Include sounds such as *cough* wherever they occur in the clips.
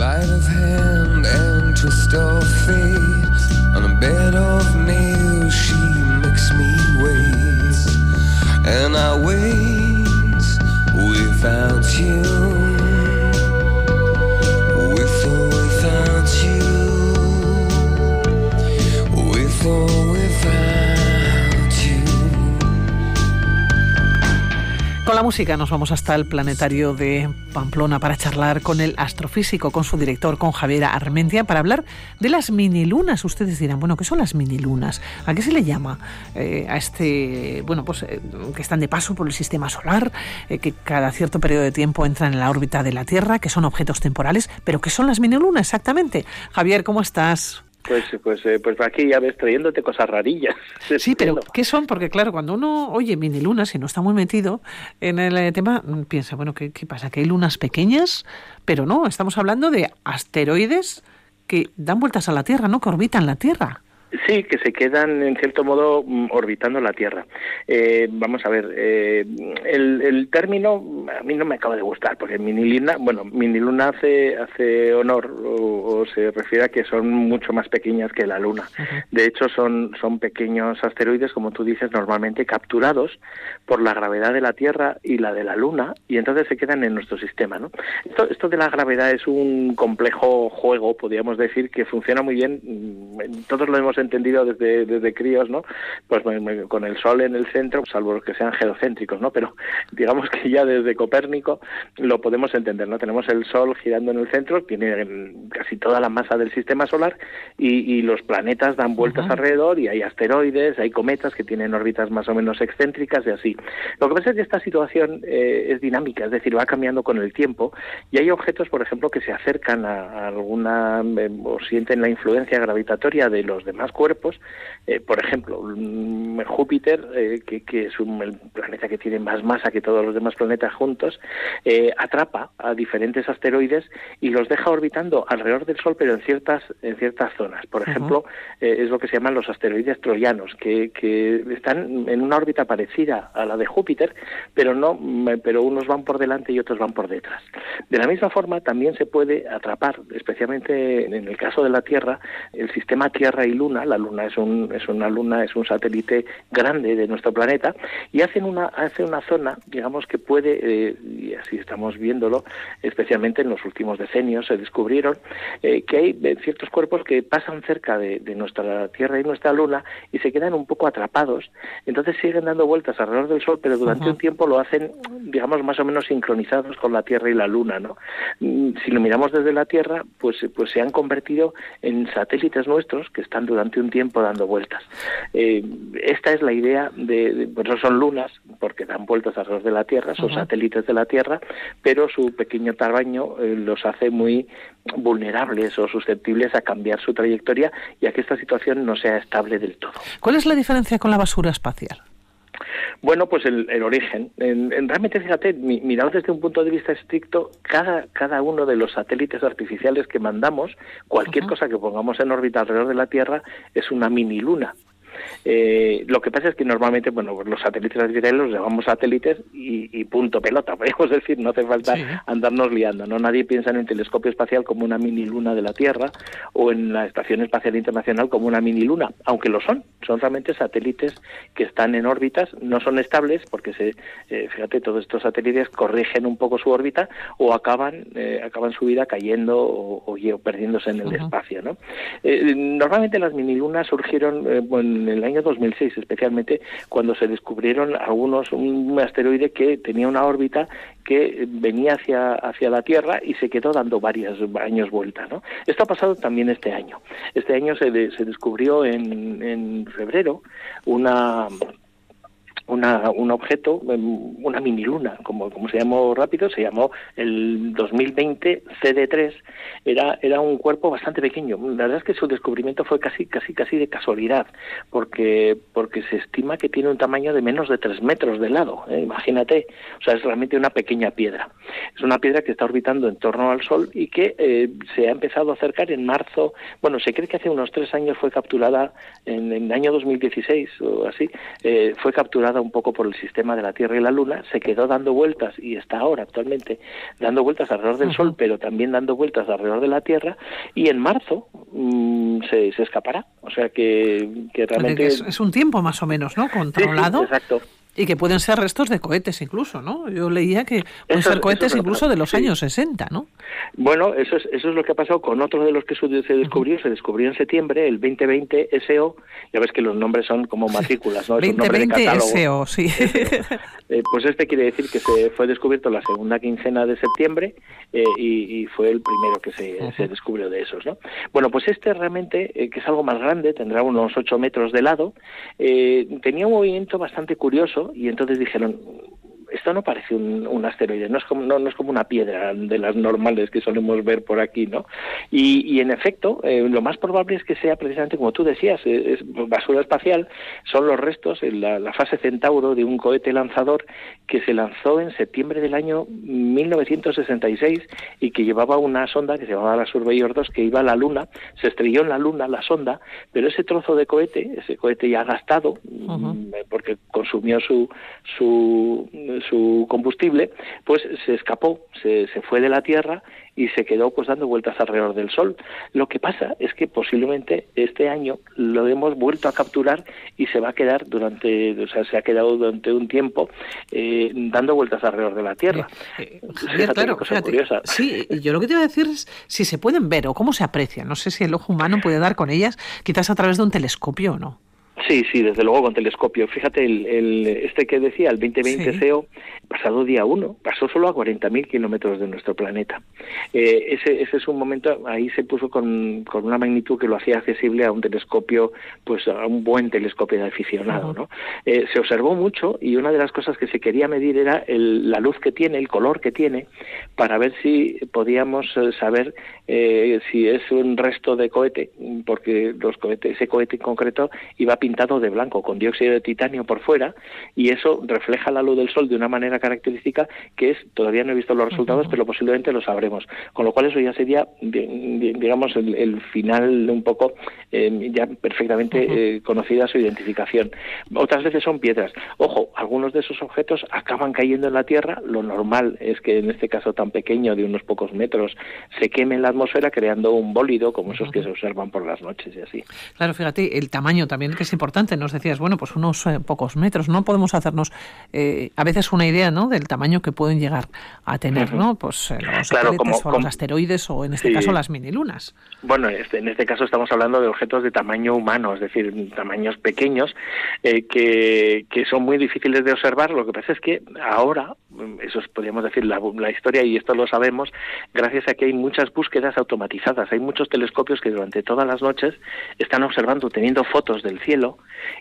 Sleight of hand and twist of fate. On a bed of nails, she makes me wait. And I wait música nos vamos hasta el planetario de Pamplona para charlar con el astrofísico, con su director, con Javier Armentia, para hablar de las minilunas. Ustedes dirán, bueno, ¿qué son las minilunas? ¿A qué se le llama eh, a este, bueno, pues eh, que están de paso por el sistema solar, eh, que cada cierto periodo de tiempo entran en la órbita de la Tierra, que son objetos temporales, pero ¿qué son las minilunas exactamente? Javier, ¿cómo estás? Pues, pues, eh, pues aquí ya ves trayéndote cosas rarillas. *laughs* Sí, pero ¿qué son? Porque claro, cuando uno oye mini lunas y no está muy metido en el eh, tema, mm, piensa, bueno, ¿qué, ¿qué pasa? ¿Que hay lunas pequeñas? Pero no, estamos hablando de asteroides que dan vueltas a la Tierra, ¿no? Que orbitan la Tierra. Sí, que se quedan en cierto modo mm, orbitando la Tierra. Eh, vamos a ver, eh, el, término a mí no me acaba de gustar, porque miniluna, bueno, miniluna hace, hace honor o, se refiere a que son mucho más pequeñas que la Luna. De hecho, son, son pequeños asteroides, como tú dices, normalmente capturados por la gravedad de la Tierra y la de la Luna, y entonces se quedan en nuestro sistema. ¿no? Esto, esto de la gravedad es un complejo juego, podríamos decir, que funciona muy bien. Mm, todos lo hemos entendido desde, desde críos, ¿no? Pues con el Sol en el centro, salvo los que sean geocéntricos, ¿no? Pero *laughs* digamos que ya desde Copérnico lo podemos entender, ¿no? Tenemos el Sol girando en el centro, tiene casi toda la masa del sistema solar y, los planetas dan vueltas alrededor y hay asteroides, hay cometas que tienen órbitas más o menos excéntricas y así. Lo que pasa es que esta situación eh, es dinámica, es decir, va cambiando con el tiempo y hay objetos, por ejemplo, que se acercan a, alguna eh, o sienten la influencia gravitatoria de los demás cuerpos. Eh, por ejemplo, mm, Júpiter, eh, que, es un, el planeta que tiene más masa que todos los demás planetas juntos, eh, atrapa a diferentes asteroides y los deja orbitando alrededor del Sol, pero en ciertas, en ciertas zonas. Por ejemplo, es lo que se llaman los asteroides troyanos, que, que están en una órbita parecida a la de Júpiter, pero no, mm, pero unos van por delante y otros van por detrás. De la misma forma, también se puede atrapar, especialmente en el caso de la Tierra, el sistema Tierra y Luna, la Luna es, un, es una luna, es un satélite grande de nuestro planeta y hacen una, hace una zona, digamos, que puede, eh, y así estamos viéndolo, especialmente en los últimos decenios se descubrieron eh, que hay eh, ciertos cuerpos que pasan cerca de, nuestra Tierra y nuestra Luna y se quedan un poco atrapados, entonces siguen dando vueltas alrededor del Sol, pero durante un tiempo lo hacen, digamos, más o menos sincronizados con la Tierra y la Luna, ¿no? Mm, si lo miramos desde la Tierra, pues, pues se han convertido en satélites nuestros que están durante un tiempo dando vueltas. Eh, esta es la idea de, por eso son lunas, porque dan vueltas alrededor de la Tierra, son satélites de la Tierra, pero su pequeño tamaño eh, los hace muy vulnerables o susceptibles a cambiar su trayectoria y a que esta situación no sea estable del todo. ¿Cuál es la diferencia con la basura espacial? Bueno, pues el, origen. En, realmente, fíjate, mirado desde un punto de vista estricto, cada, cada uno de los satélites artificiales que mandamos, cualquier cosa que pongamos en órbita alrededor de la Tierra, es una mini luna. Eh, lo que pasa es que normalmente, bueno, pues los satélites artificiales los llamamos satélites y, punto pelota, *laughs* podemos decir, no hace falta andarnos liando, ¿no? Nadie piensa en el telescopio espacial como una mini luna de la Tierra o en la Estación Espacial Internacional como una mini luna, aunque lo son, son realmente satélites que están en órbitas, no son estables porque se, eh, fíjate, todos estos satélites corrigen un poco su órbita o acaban, eh, acaban su vida cayendo o, perdiéndose en el espacio, ¿no? normalmente las mini lunas surgieron, bueno, en el año 2006 especialmente cuando se descubrieron algunos un asteroide que tenía una órbita que venía hacia hacia la Tierra y se quedó dando varios años vuelta ¿no? esto ha pasado también este año este año se, se descubrió en, en febrero una una, un objeto, em, una mini luna, como, como se llamó rápido, se llamó el 2020 CD3, era, era un cuerpo bastante pequeño. La verdad es que su descubrimiento fue casi, casi, casi de casualidad, porque, porque se estima que tiene un tamaño de menos de 3 metros de lado, ¿eh? imagínate, o sea, es realmente una pequeña piedra. Es una piedra que está orbitando en torno al Sol y que eh, se ha empezado a acercar en marzo, bueno, se cree que hace unos tres años fue capturada, en, el año 2016 o así, eh, fue capturada un poco por el sistema de la Tierra y la Luna, se quedó dando vueltas y está ahora actualmente dando vueltas alrededor del Sol, pero también dando vueltas alrededor de la Tierra, y en marzo mm, se, se, escapará. O sea que, que realmente... Es, un tiempo más o menos, ¿no? Controlado. exacto. Y que pueden ser restos de cohetes incluso, ¿no? Yo leía que pueden ser cohetes incluso de los años 60, ¿no? Bueno, eso es, eso es lo que ha pasado con otro de los que se descubrió, se descubrió en septiembre, el 2020 SO, ya ves que los nombres son como matrículas, ¿no? Es 2020 SO, sí. *laughs* Eh, pues este quiere decir que se fue descubierto la segunda quincena de septiembre eh, y, fue el primero que se, se, descubrió de esos, ¿no? Bueno, pues este realmente, eh, que es algo más grande, tendrá unos 8 metros de lado, tenía un movimiento bastante curioso y entonces dijeron, esto no parece un, asteroide, no es, como, no, es como una piedra de las normales que solemos ver por aquí, ¿no? Y, en efecto, eh, lo más probable es que sea precisamente como tú decías, eh, es, basura espacial, son los restos en la, fase Centauro de un cohete lanzador que se lanzó en septiembre del año 1966 y que llevaba una sonda que se llamaba la Surveyor 2 que iba a la Luna, se estrelló en la Luna la sonda, pero ese trozo de cohete, ese cohete ya gastado, mm, porque consumió su, su su combustible, pues se escapó, se, se fue de la Tierra y se quedó pues dando vueltas alrededor del Sol. Lo que pasa es que posiblemente este año lo hemos vuelto a capturar y se va a quedar durante, o sea, se ha quedado durante un tiempo eh, dando vueltas alrededor de la Tierra. Eh, claro, sí, yo lo que te iba a decir es si se pueden ver o cómo se aprecian. No sé si el ojo humano puede dar con ellas, quizás a través de un telescopio o no. Sí, sí, desde luego con telescopio. Fíjate, el, este que decía, el 2020 SEO, pasado día uno, pasó solo a 40.000 kilómetros de nuestro planeta. Eh, ese, ese es un momento, ahí se puso con, con, una magnitud que lo hacía accesible a un telescopio, pues a un buen telescopio de aficionado, ¿no? Eh, se observó mucho y una de las cosas que se quería medir era el, la luz que tiene, el color que tiene, para ver si podíamos eh, saber si es un resto de cohete, porque los cohetes, ese cohete en concreto iba a pintado de blanco con dióxido de titanio por fuera y eso refleja la luz del sol de una manera característica que es, todavía no he visto los resultados, pero posiblemente lo sabremos. Con lo cual eso ya sería, digamos, el, final de un poco eh, ya perfectamente eh, conocida su identificación. Otras veces son piedras. Ojo, algunos de esos objetos acaban cayendo en la Tierra. Lo normal es que en este caso tan pequeño, de unos pocos metros, se queme en la atmósfera creando un bólido como esos que se observan por las noches y así. Claro, fíjate, el tamaño también que es importante. Nos decías, bueno, pues unos eh, pocos metros. No podemos hacernos eh, a veces una idea, ¿no? Del tamaño que pueden llegar a tener, ¿no? Pues eh, los claro, o los asteroides o en este caso las minilunas. Bueno, este, en este caso estamos hablando de objetos de tamaño humano, es decir, tamaños pequeños que, que son muy difíciles de observar. Lo que pasa es que ahora, eso es, podríamos decir, la, la historia y esto lo sabemos, gracias a que hay muchas búsquedas automatizadas. Hay muchos telescopios que durante todas las noches están observando, teniendo fotos del cielo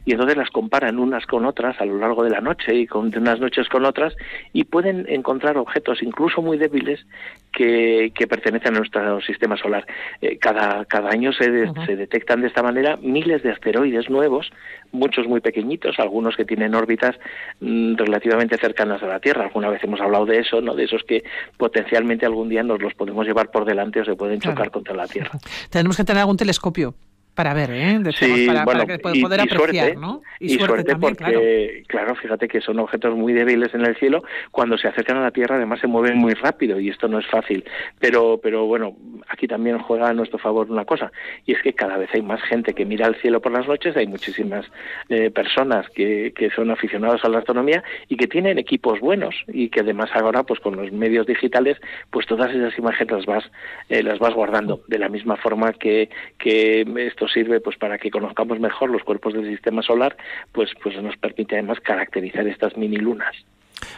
y entonces las comparan unas con otras a lo largo de la noche y con, de unas noches con otras y pueden encontrar objetos incluso muy débiles que, que pertenecen a nuestro sistema solar. Eh, cada, cada año se, se detectan de esta manera miles de asteroides nuevos, muchos muy pequeñitos, algunos que tienen órbitas mm, relativamente cercanas a la Tierra. Alguna vez hemos hablado de eso, ¿no? de esos que potencialmente algún día nos los podemos llevar por delante o se pueden chocar contra la Tierra. *laughs* Tenemos que tener algún telescopio para ver, ¿eh? sí, para, bueno, poder apreciar, suerte, ¿no? Y, suerte, porque, claro. fíjate que son objetos muy débiles en el cielo, cuando se acercan a la Tierra además se mueven muy rápido y esto no es fácil. Pero, pero bueno, aquí también juega a nuestro favor una cosa, y es que cada vez hay más gente que mira al cielo por las noches, hay muchísimas eh, personas que, que son aficionados a la astronomía y que tienen equipos buenos y que además ahora, pues con los medios digitales, pues todas esas imágenes las vas, eh, las vas guardando, de la misma forma que, que estos sirve pues para que conozcamos mejor los cuerpos del sistema solar, pues pues nos permite además caracterizar estas mini lunas.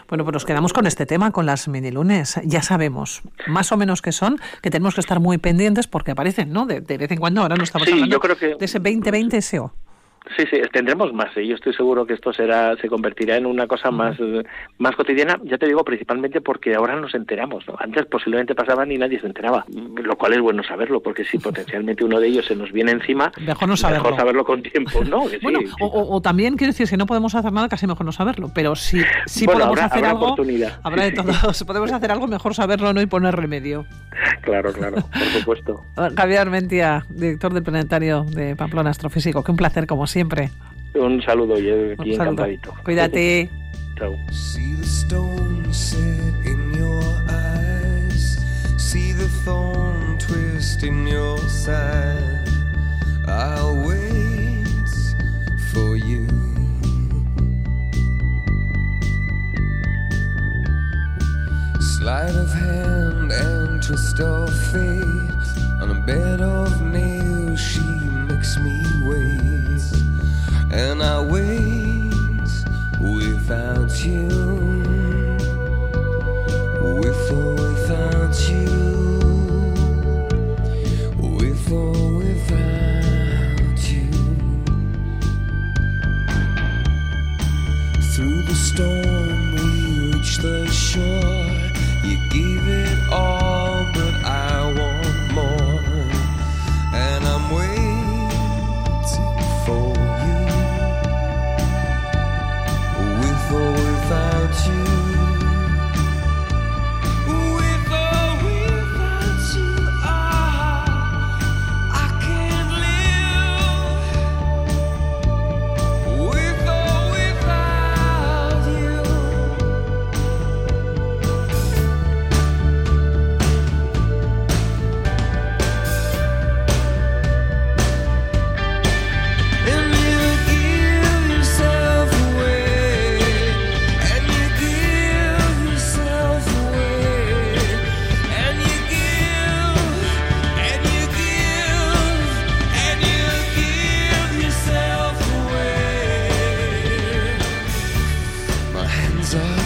Bueno, pues nos quedamos con este tema, con las mini lunas. Ya sabemos más o menos qué son, que tenemos que estar muy pendientes porque aparecen, ¿no? De, vez en cuando, ahora no estamos hablando de ese 2020 SEO. Sí, sí, tendremos más. ¿eh? Yo estoy seguro que esto será, se convertirá en una cosa más, más cotidiana. Ya te digo, principalmente porque ahora nos enteramos. ¿no? Antes posiblemente pasaban y nadie se enteraba, lo cual es bueno saberlo, porque si *laughs* potencialmente uno de ellos se nos viene encima, mejor no saberlo, mejor saberlo con tiempo, ¿no? *laughs* bueno, O, también quiero decir, si no podemos hacer nada, casi mejor no saberlo. Pero si, si podemos hacer algo, habrá de todo. *laughs* si podemos hacer algo, mejor saberlo no y poner remedio. Claro, claro, por supuesto. Javier Mentia, director del planetario de Pamplona Astrofísico. Que un placer como siempre. Un saludo y aquí encantadito. Cuídate. Chao. See the thorn twist in your side. I'll wait for you. Sleight of hand and twist of fate. On a bed of nails, desire.